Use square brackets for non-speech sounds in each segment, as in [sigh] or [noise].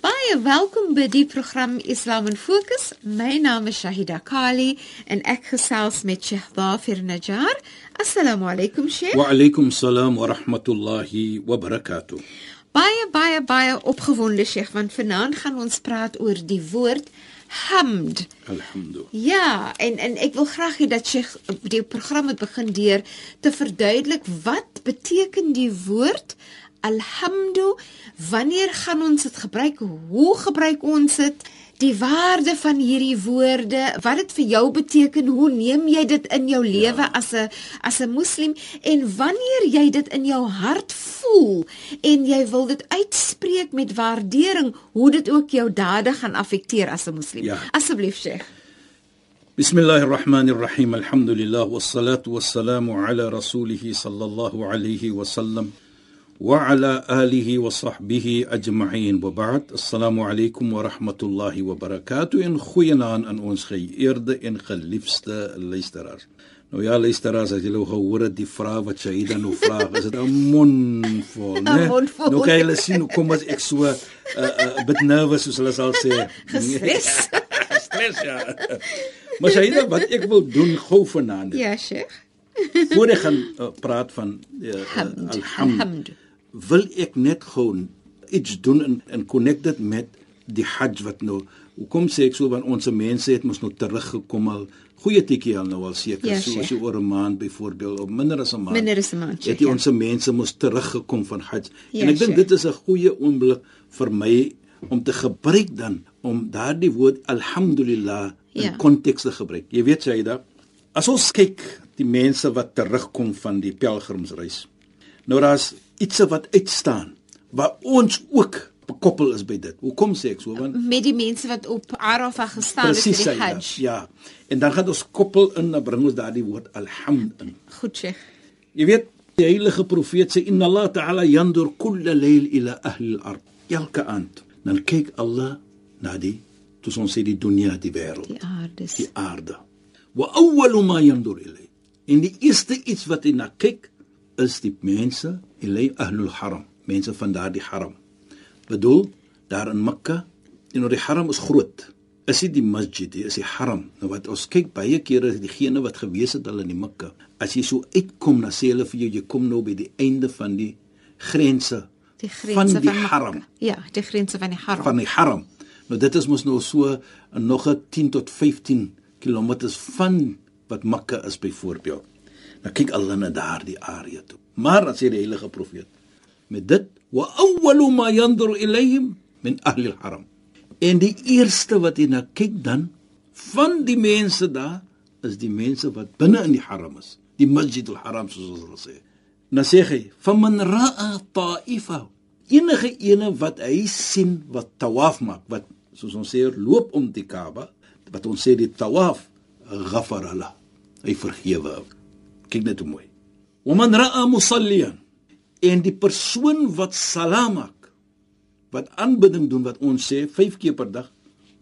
Baie welkom by die program Islam in Fokus. My naam is Shahida Kali en ek gesels met Sheikh Dafir Najjar. Assalamu alaykum Sheikh. Wa alaykum salaam wa rahmatullahi wa barakatuh. Baie baie baie opgewonde Sheikh want vanaand gaan ons praat oor die woord hamd. Alhamdulillah. Ja, en en ek wil graag hê dat Sheikh die program moet begin deur te verduidelik wat beteken die woord alhamdu wanneer gaan ons dit gebruik hoe gebruik ons dit die waarde van hierdie woorde wat dit vir jou beteken hoe neem jy dit in jou lewe ja. as 'n as 'n moslim en wanneer jy dit in jou hart voel en jy wil dit uitspreek met waardering hoe dit ook jou dade gaan affekteer as 'n moslim ja. asseblief sheikh Bismillahirrahmanirrahim. Alhamdulillah wassalatu wassalamu ala rasulih sallallahu alayhi wasallam. وعلى آله وصحبه أجمعين وبعد السلام عليكم ورحمة الله وبركاته إن خوينا أن ons geëerde en geliefde luisteraars. Nou ja luisteraars, as julle gehoor het die vraag wat Shaida nou vra, is dit 'n mondvol, né? [laughs] Nou kan julle sien hoe kom as ek so 'n uh, uh, bit nervous soos hulle sal sê. Stress. [laughs] Stress ja. Maar Shaida, wat ek wil doen gou vanaand. Ja, Sheikh. Voordat ek gaan uh, praat van uh, Hamd. alhamd. Wil ek net gewoon iets doen en en connect dit met die hajj wat nou hoekom sê ek so want ons mense het mos nou teruggekom al goeie tikkie al nou al seker Ja, so Sheikh. so oor 'n maand byvoorbeeld of minder as 'n maand Minder as 'n maand, het die ja. ons mense mos teruggekom van hajj Ja, en ek dink dit is 'n goeie oomblik vir my om te gebruik dan om daardie woord alhamdulillah in Ja. konteks te gebruik jy weet jy da as ons kyk die mense wat terugkom van die pelgrimsreis nou daar's iets wat uitstaan waar ons ook bekoppel is by dit. Hoekom sê ek so? Want met die mense wat op Arafah gestaan het vir sê die jy. Hajj. Ja. En dan gaan ons koppel in dan bring ons daardie woord alhamd in. Goed Sheikh. Jy weet die heilige profeet sê inna Allah ta'ala yandur kull layl ila ahli al-ard. Elke aand dan kyk Allah na die toe ons sê die dunia die wêreld. Die aardes. die aarde. Wa awwalu ma yandur ilay. En die eerste iets wat hy na kyk is die mense, ilay ahlul haram, mense van daardie haram. Bedoel daar in Mekka, en die haram is groot. Is dit die masjid, is die haram. Nou wat ons kyk baie kere is diegene wat gewees het al in die Mekka. As jy so uitkom, dan sê hulle vir jou jy kom nou by die einde van die grense Die van grense die van haram Ja, die grense van die haram. van die haram. Nou dit is mos nou so nog 'n 10 tot 15 km van wat Mekka is byvoorbeeld. Nou kyk Allah na daardie area toe. Maar as hy die heilige profeet met dit wa awwalu ma yanzuru ilayhim min ahli al-haram. En die eerste wat hy na kyk dan van die mense daar is die mense wat binne in die haram is, die Masjid al-Haram soos hulle sê. Dan sê hy: "Faman ra'a ta'ifa" enige ene wat hy sien wat tawaf maak, wat soos ons sê loop om die Kaaba, wat ons sê die tawaf, ghafara la. Hy vergewe. Kyk net hoe mooi. "Waman ra'a musalliyan" en die persoon wat salaam maak, wat aanbidding doen wat ons sê 5 keer per dag,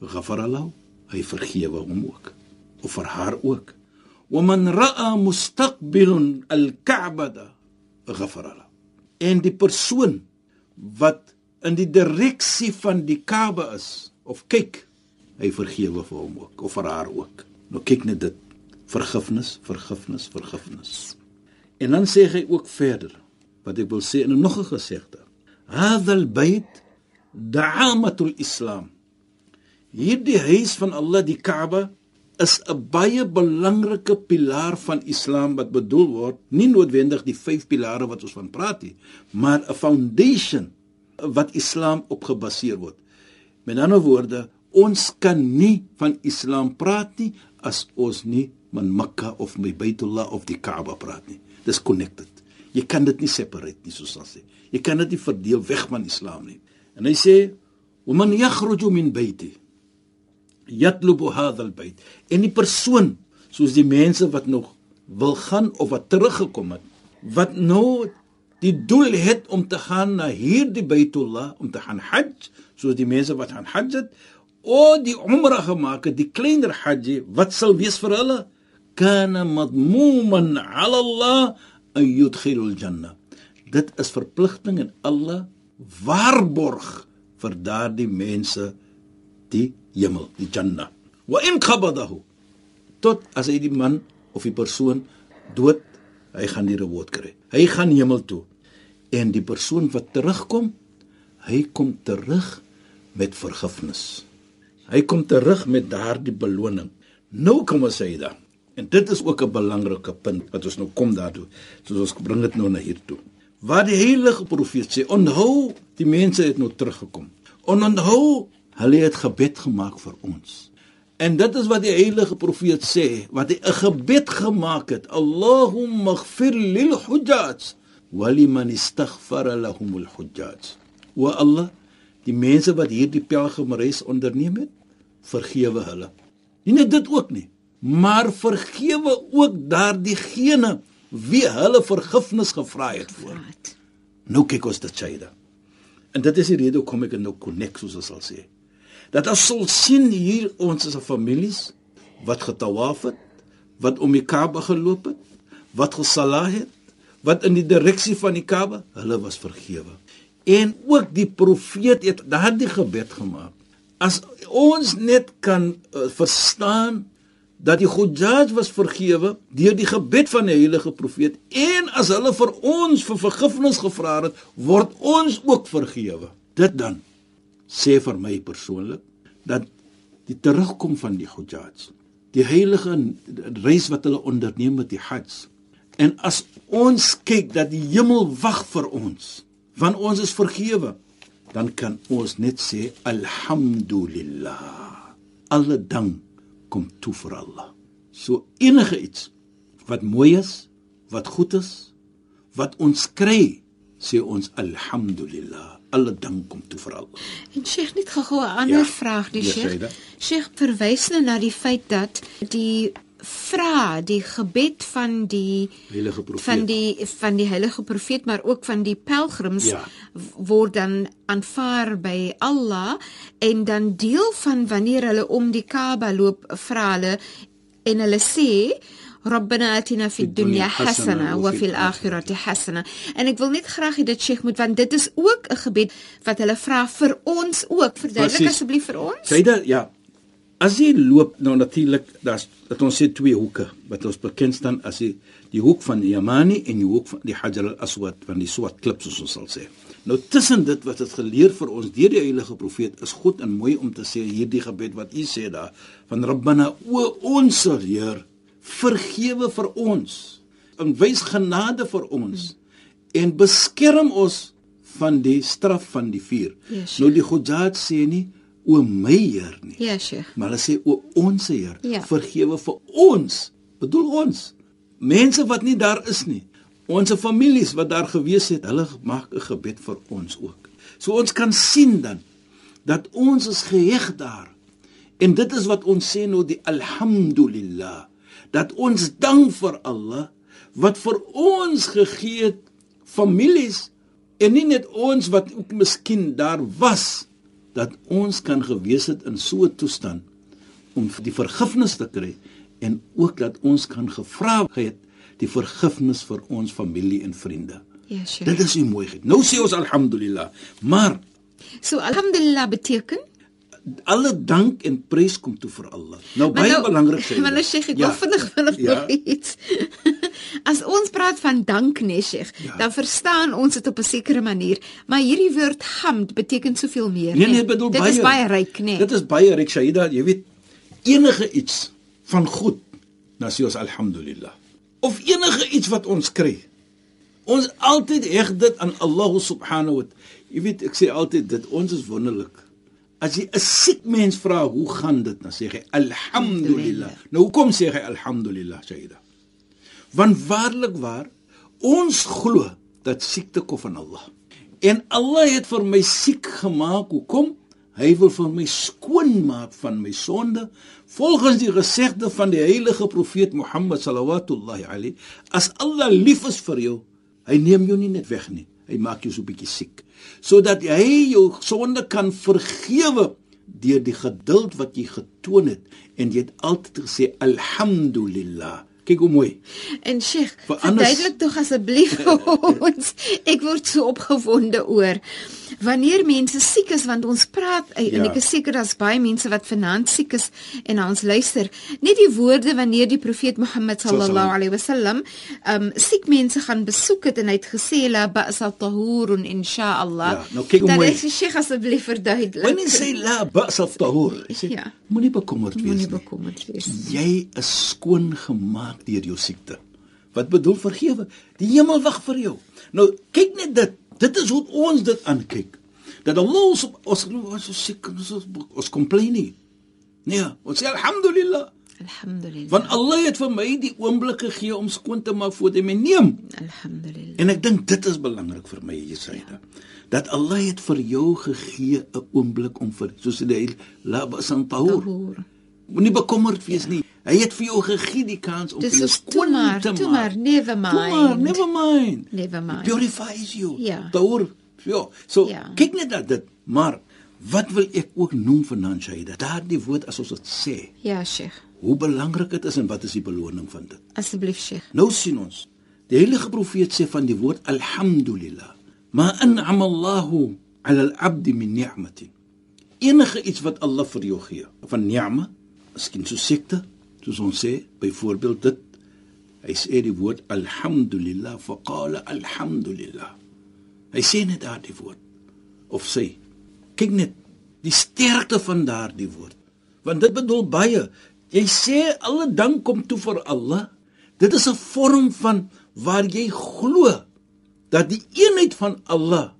ghafara la, hy vergewe hom ook of vir haar ook. "Waman ra'a mustaqbilun al-Ka'bah" ghafara la. En die persoon wat in die direksie van die Kaaba is of kyk, hy vergewe vir hom ook of vir haar ook. Nou kyk net dit vergifnis, vergifnis, vergifnis. En dan sê hy ook verder wat ek wil sê in nog 'n gesegde. Hadha al-bayt da'amatul Islam. Hierdie huis van Allah, die Kaaba, is 'n baie belangrike pilaar van Islam wat bedoel word, nie noodwendig die vyf pilare wat ons van praat nie, maar 'n foundation wat Islam op gebaseer word. Met ander woorde, ons kan nie van Islam praat nie as ons nie van Mekka of my Baitullah of die Kaaba praat nie. Dis connected. Jy kan dit nie separate nie soos ons sê. Jy kan dit nie verdeel weg van Islam nie. En hy sê: "Waman yakhruju min baiti yatlubu hadha albayt." En die persoon, soos die mense wat nog wil gaan of wat teruggekom het, wat nou die doel het om te gaan na hierdie Baitullah om te gaan Hajj, soos die mense wat gaan Hajj het, o die Umrah gemaak het, die kleiner Hajj, wat sal wees vir hulle? Kana madmuman 'ala Allah an yudkhilul jannah. Dit is verpligting en Allah waarborg vir daardie mense die hemel, die Jannah. Wa in qabadahu tot as hy die man of die persoon dood, hy gaan die reward kry. Hy gaan hemel toe. En die persoon wat terugkom, hy kom terug met vergifnis. Hy kom terug met daardie beloning. Nou kom ons sê dan. En dit is ook 'n belangrike punt wat ons nou kom daartoe. Soos ons bring dit nou na hier toe. Waar die heilige profeet sê, "Onthou, die mense het nou teruggekom. Onthou, hulle het gebed gemaak vir ons." En dit is wat die heilige profeet sê, wat hy 'n gebed gemaak het, "Allahumma ighfir lil hujjaj wa liman istaghfara lahum al hujjaj." O Allah, die mense wat hierdie pelgrimreis onderneem het, vergewe hulle. Nie net dit ook nie, maar vergewe ook daardie gene wie hulle vergifnis gevra het voor. Nou kyk ons dit Shaida. En dit is die rede hoekom ek nou connect soos ons sal sê. Dat as sal sien hier ons is 'n families wat getawaf het, wat om die Kaaba geloop het, wat gesalah het, wat in die direksie van die Kaaba, hulle was vergewe. En ook die profeet het daardie gebed gemaak as ons net kan uh, verstaan dat die Hujjaj was vergewe deur die gebed van die heilige profeet en as hulle vir ons vir vergifnis gevra het, word ons ook vergewe. Dit dan sê vir my persoonlik dat die terugkom van die Hujjaj, die heilige reis wat hulle onderneem met die Hajj. En as ons kyk dat die hemel wag vir ons, want ons is vergewe, dan kan ons net sê alhamdulillah. Alle dank kom toe vir Allah. So enige iets wat mooi is, wat goed is, wat ons kry, sê ons alhamdulillah. Alle dank kom toe vir Allah. En Sheikh net gou 'n ander ja, vraag, die Sheikh. Sheikh verwys nou na die feit dat die vra die gebed van die heilige profeet. van die van die heilige profeet maar ook van die pelgrims ja. word dan aanvaar by Allah en dan deel van wanneer hulle om die Kaaba loop vra hulle en hulle sê Rabbana atina fid dunya hasana wa fil akhirati hasana. En ek wil net graag hê dit Sheikh moet want dit is ook 'n gebed wat hulle vra vir ons ook. Verduidelik asseblief vir ons. Dit ja As jy loop nou natuurlik daar's dat ons sê twee hoeke wat ons bekend staan as die die hoek van die Yamani en die hoek van die Hajar al-Aswad van die swart klip soos ons sal sê. Nou tussen dit wat het geleer vir ons deur die heilige profeet is goed en mooi om te sê hierdie gebed wat u sê daar van Rabbana o ons Heer vergewe vir ons en wys genade vir ons en beskerm ons van die straf van die vuur. Yes, nou die Hujjat sê nie o my Heer nie. Ja, Sheikh. Maar hulle sê o ons Heer, ja. vergewe vir ons. Bedoel ons. Mense wat nie daar is nie. Ons families wat daar gewees het, hulle maak 'n gebed vir ons ook. So ons kan sien dan dat ons is geheg daar. En dit is wat ons sê nou die alhamdulillah dat ons dank vir Allah wat vir ons gegee het families en nie net ons wat ook miskien daar was dat ons kan gewees het in so 'n toestand om die vergifnis te kry en ook dat ons kan gevra het die vergifnis vir ons familie en vriende. Ja, sure. Dit is 'n mooiheid. Nou sê ons alhamdulillah. Maar so alhamdulillah beteken alle dank en prys kom toe vir Allah. Nou baie nou, belangrik sê. [laughs] Maar nou sê ek ja. vinnig vinnig ja. nog iets. As ons praat van dank, nee Sheikh, ja. dan verstaan ons dit op 'n sekere manier, maar hierdie woord hamd beteken soveel meer. Nee, nee, bedoel dit baie. Dit is baie ryk, nee. Dit is baie ryk, Shaida, jy weet enige iets van goed, dan sê ons alhamdulillah. Of enige iets wat ons kry. Ons altyd heg dit aan Allah subhanahu wa. Jy weet, ek sê altyd dit ons is wonderlik. As jy 'n siek mens vra hoe gaan dit, dan sê hy alhamdulillah. Nou hoekom sê hy alhamdulillah, Shaida? Want waarlik waar ons glo dat siekte kom van Allah. En Allah het vir my siek gemaak. Hoekom? Hy wil vir my skoon maak van my sonde. Volgens die gesegde van die heilige profeet Mohammed sallallahu alayhi, as Allah lief is vir jou, hy neem jou nie net weg nie. Hy maak jou so 'n bietjie siek sodat hy jou sonde kan vergewe deur die geduld wat jy getoon het en jy het altyd gesê alhamdulillah Kyk hoe mooi. En Sheikh, verduidelik tog asseblief vir [laughs] ons. Ek word so opgewonde oor wanneer mense siek is want ons praat ja. en ek is seker daar's baie mense wat vanaand siek is en ons luister. Net die woorde wanneer die profeet Mohammed sallallahu alaihi wasallam um siek mense gaan besoek het en hy het gesê la ba'sa tahurun insha Allah. Ja, nou kyk hoe mooi. Dan sê Sheikh asseblief verduidelik. Wanneer sê la ba'sa tahur? Sê ja. moenie bekommerd wees nie. Moenie bekommerd wees. Jy is skoon gemaak deur jou siekte. Wat bedoel vergewe? Die hemel wag vir jou. Nou kyk net dit. Dit is hoe ons dit aankyk. Dat Allah ons ons ons so siek ons ons complain nie. Nee, ons sê alhamdulillah. Alhamdulillah. Want Allah het vir my die oomblik gegee om skoon te maak voordat hy my neem. Alhamdulillah. En ek dink dit is belangrik vir my Jesaida. Ja. Dat Allah het vir jou gegee 'n oomblik om vir soos hy la basan tahur. Moenie bekommerd wees ja. nie. Hy het vir jou gegee die kans om jou skoon te maak. Toe maar, never mind. Maar, never mind. Never mind. It purifies you. Ja. Daar ja. So ja. kyk net dat dit, maar wat wil ek ook noem vanaand Shaida? Daardie woord as ons dit sê. Ja, Sheikh. Hoe belangrik dit is en wat is die beloning van dit? Asseblief, Sheikh. Nou sien ons. Die heilige profeet sê van die woord alhamdulillah. Ma an'ama Allahu 'ala al-'abd min ni'matin. Enige iets wat Allah vir jou gee, van ni'ma, miskien so siekte, soos ons sê byvoorbeeld dit hy sê die woord alhamdulillah faqala alhamdulillah. Hy sê net daardie woord of sê kyk net die sterkte van daardie woord want dit bedoel baie jy sê alle dank kom toe vir Allah dit is 'n vorm van waar jy glo dat die eenheid van Allah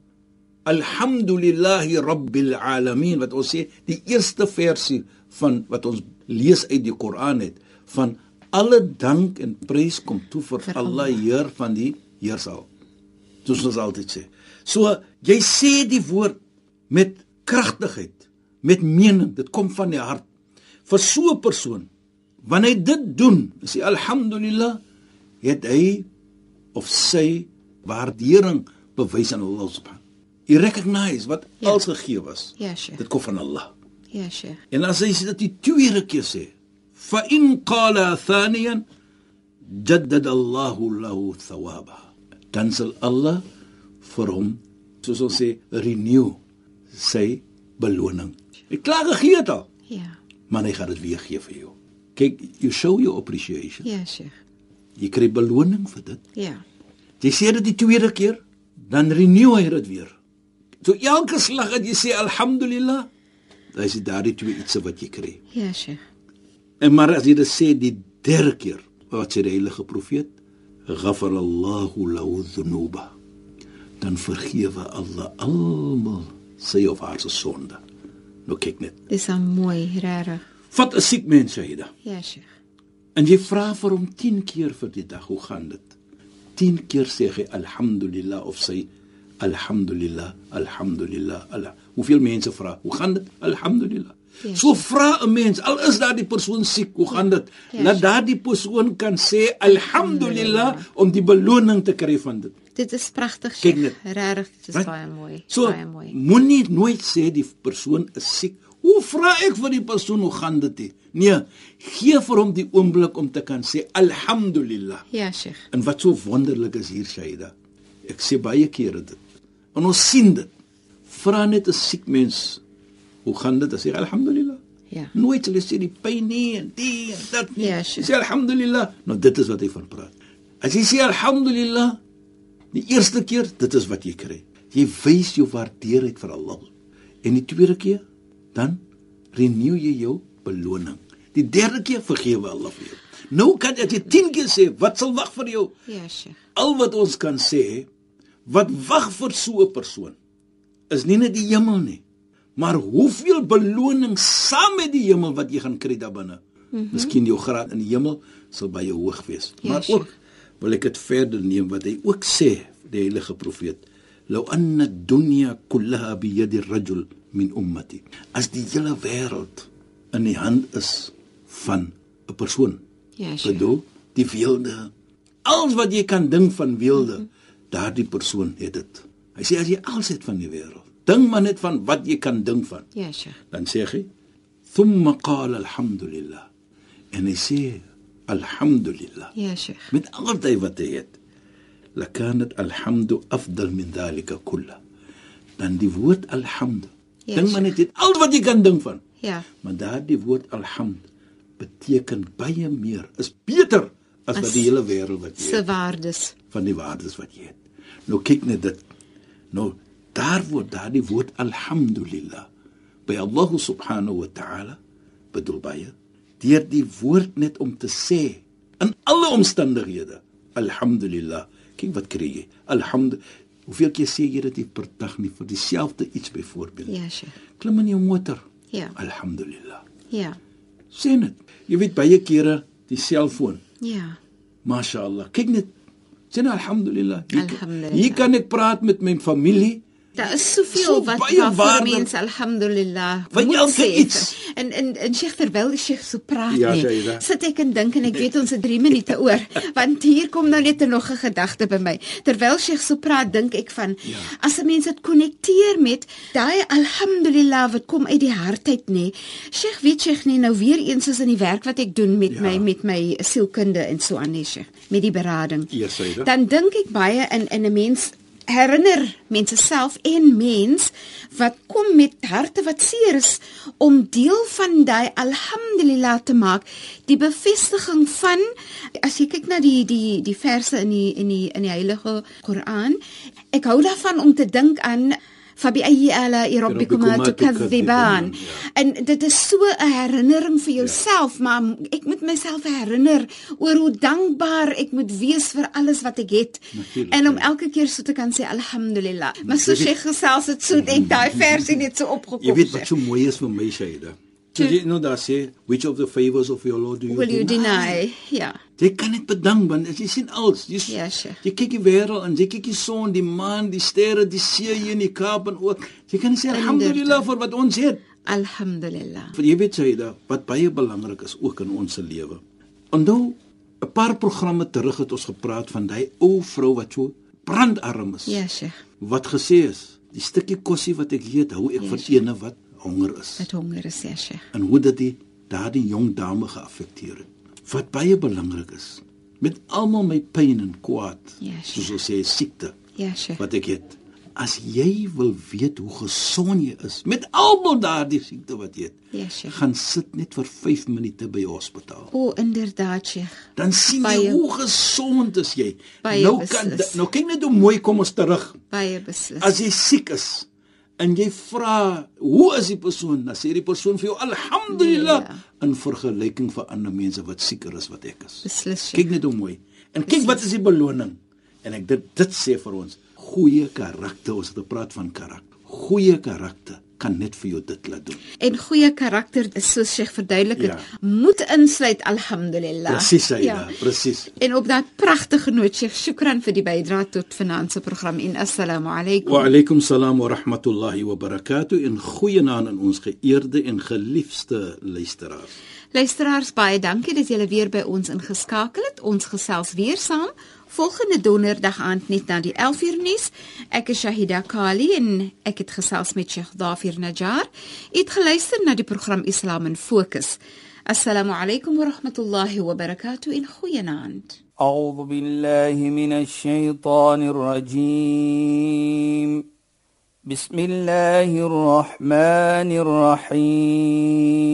alhamdulillahi rabbil alamin wat ons sê die eerste versie van wat ons lees uit die Koran het van alle dank en prys kom toe vir, vir Allah Heer van die heersal. Soos ons altyd sê. So jy sê die woord met kragtigheid, met mening, dit kom van die hart. Vir so 'n persoon wanneer hy dit doen, sê alhamdulillah, het hy of sy waardering bewys aan Allah subhanahu. Hy recognize wat ja. al gegee was. Ja, Sheikh. Dit kom van Allah. Ja, Sheikh. En as hy dit die tweede keer sê, fa in qala thaniyan jaddad Allah lahu thawaba. Dan sal Allah vir hom soos ons sê renew sy beloning. Hy klaar gegee het al. Ja. Maar hy gaan dit weer gee vir jou. Kyk, you show your appreciation. Ja, Sheikh. Jy kry beloning vir dit. Ja. Jy sê dit die tweede keer, dan renew hy dit weer. So elke slag wat jy sê alhamdulillah Dit is daardie twee ietsie wat jy kry. Ja, Sheikh. En maar as jy dit sê die derde keer, wat sê die heilige profeet? Ghafar Allahu lahu dhunuba. Dan vergewe Allah almal sy of haar se sonde. Nou kyk net. Dis 'n mooi rare. Vat 'n siek mens Shaida. Ja, Sheikh. En jy vra vir hom 10 keer vir die dag, hoe gaan dit? 10 keer sê hy alhamdulillah of sy alhamdulillah, alhamdulillah. Allah. Hoeveel mense vra, hoe gaan dit? Alhamdulillah. Yes. So vra 'n mens, al is daardie persoon siek, hoe gaan dit? Yes. Dat daardie persoon kan sê alhamdulillah om die beloning te kry van dit. Dit is pragtig. Regtig, dit is right? baie mooi. So, baie mooi. Moenie nooit sê die persoon is siek. Hoe vra ek vir die persoon hoe gaan dit? Nee, gee vir hom die oomblik om te kan sê alhamdulillah. Ja, Sheikh. En wat so wonderlik is hier Shaida. Ek sê baie kere dit. En ons sien dit. Vra net 'n siek mens, hoe gaan dit? As jy alhamdulillah. Ja. Nooit hulle sê die pyn nie en die en dat nie. Ja, sure. Sê alhamdulillah. Nou dit is wat hy van praat. As jy sê alhamdulillah die eerste keer, dit is wat jy kry. Jy wys jou waardeerheid vir Allah. En die tweede keer, dan renew jy jou beloning. Die derde keer vergewe Allah vir jou. Nou kan jy 10 keer sê, wat sal wag vir jou? Ja, Sheikh. Al wat ons kan sê, wat wag vir so 'n persoon is nie net die hemel nie Maar hoeveel beloning saam met die hemel wat jy gaan kry daar binne? Mm -hmm. Miskien jou graad in die hemel sal baie hoog wees. Ja, maar ook wil ek dit verder neem wat hy ook sê, die heilige profeet. Law anna dunya kullaha bi yadi rajul min ummati. As die hele wêreld in die hand is van 'n persoon. Ja, Sheikh. Bedoel, die weelde. Alles wat jy kan dink van weelde, mm -hmm. Daardie persoon het dit. Hy sê as jy alles het van die wêreld, dink maar net van wat jy kan dink van. Ja, Sheikh. Dan sê hy, "Thumma qala alhamdulillah." En hy sê, "Alhamdulillah." Ja, Sheikh. Met al die wat hy het. Lakanat alhamdu afdal min dhalika kulla. Dan die woord alhamd. Ja, Dink maar net dit al wat jy kan dink van. Ja. Maar daardie woord alhamd beteken baie meer, is beter as, wat die hele wêreld wat jy Se waardes. van die waardes wat jy het. Nou kyk net dit. Nou daar word daardie woord alhamdulillah by Allah subhanahu wa ta'ala bedoel baie deur die woord net om te sê in alle omstandighede alhamdulillah kyk wat kry jy alhamd hoeveel keer sê jy dit per dag nie vir dieselfde iets byvoorbeeld Ja, Sheikh. klim in jou motor Ja. alhamdulillah Ja. sê dit jy weet baie kere die selfoon Ja. Mashallah. Kyk net. Sê nou alhamdulillah. Hier, Alhamdulillah. hier kan ek praat met my familie. Daar is soveel So wat waarde- mense alhamdulillah Want moet sê. iets. En en en Sheikh terwyl die Sheikh so praat Ja, nie. Shaida. Sit ek en dink en ek weet ons het 3 minute oor [laughs] want hier kom nou net nog 'n gedagte by my. Terwyl Sheikh so praat, dink ek van Ja. as 'n mens dit konnekteer met daai alhamdulillah wat kom uit die hart uit nê. Sheikh weet Sheikh nie nou weer eens soos in die werk wat ek doen met Ja. my met my sielkunde en so aan nee Sheikh, met die berading Ja, Shaida. dan dink ek baie in in 'n mens herinner mense self en mens wat kom met harte wat seer is om deel van daai alhamdulillah te maak. Die bevestiging van as jy kyk na die die die verse in die in die in die heilige Koran ek hou daarvan om te dink aan rabbikuma tukadhiban tukadhiban, ja. en dit is so 'n herinnering vir jouself maar ek moet myself herinner oor hoe dankbaar ek moet wees vir alles wat ek het. Natuurlijk, en om ja. elke keer so te kan sê alhamdulillah. Maar so sê gesels dit so het ek [laughs] daai versie net so opgekom Jy weet wat so mooi is vir my Shaida. So jy nou daar sê which of the favors of your Lord do you will you deny? Ja Jy kan net bedank want jy sien alles. Jy Ja, Sheikh. jy kyk die wêreld en jy kyk die son, die maan, die sterre, die see hier in die Kaap en ook. Jy kan sê alhamdulillah vir wat ons het. alhamdulillah Want jy weet Shaida, wat baie belangrik is ook in ons se lewe. Onthou 'n paar programme terug het ons gepraat van daai ou vrou wat so brandarm is. ja sheikh Wat gesê is, die stukkie kosie wat ek eet, hou ek Ja, vir Sheikh. ene wat honger is. wat honger is ja sheikh En hoe dit die daardie jong dame geaffekteer het. Wat baie belangrik is, met almal my pyn en kwaad, Ja, Sheikh. soos ons sê siekte ja sheikh wat ek het. As jy wil weet hoe gesond jy is met almal daardie siekte wat jy het, ja sheikh gaan sit net vir 5 minute by die hospitaal. o inderdaad sheikh Dan sien Baie- jy hoe gesond is jy. Baie nou kan beslis. nou kyk net hoe mooi kom ons terug. baie beslis As jy siek is en jy vra hoe is die persoon, dan sê die persoon vir jou alhamdulillah Ja. in vergelyking vir ander mense wat sieker is wat ek is. beslis sheikh Kyk net hoe mooi. En kyk wat is die beloning? En ek dit dit sê vir ons, goeie karakter, ons het gepraat van karakter. Goeie karakter kan net vir jou dit laat doen. En goeie karakter, soos Sheikh verduidelik het, Ja. moet insluit alhamdulillah. Presies, ja. presies. En op daai pragtige noot, Sheikh, shukran vir die bydrae tot se program en assalamu alaykum. Wa alaykum salaam wa rahmatullahi wa barakatuh in goeie naam aan ons geëerde en geliefde luisteraars. Luisteraars, baie dankie dat julle weer by ons ingeskakel het. Ons gesels weer saam volgende donderdag aand net na die 11uur nuus. Ek is Shahida Kali en ek het gesels met Sheikh Dafir Najjar. U het geluister na die program Islam in Fokus. Assalamu alaykum wa rahmatullahi wa barakatuh in goeie naand. أعوذ بالله من الشيطان الرجيم بسم الله الرحمن الرحيم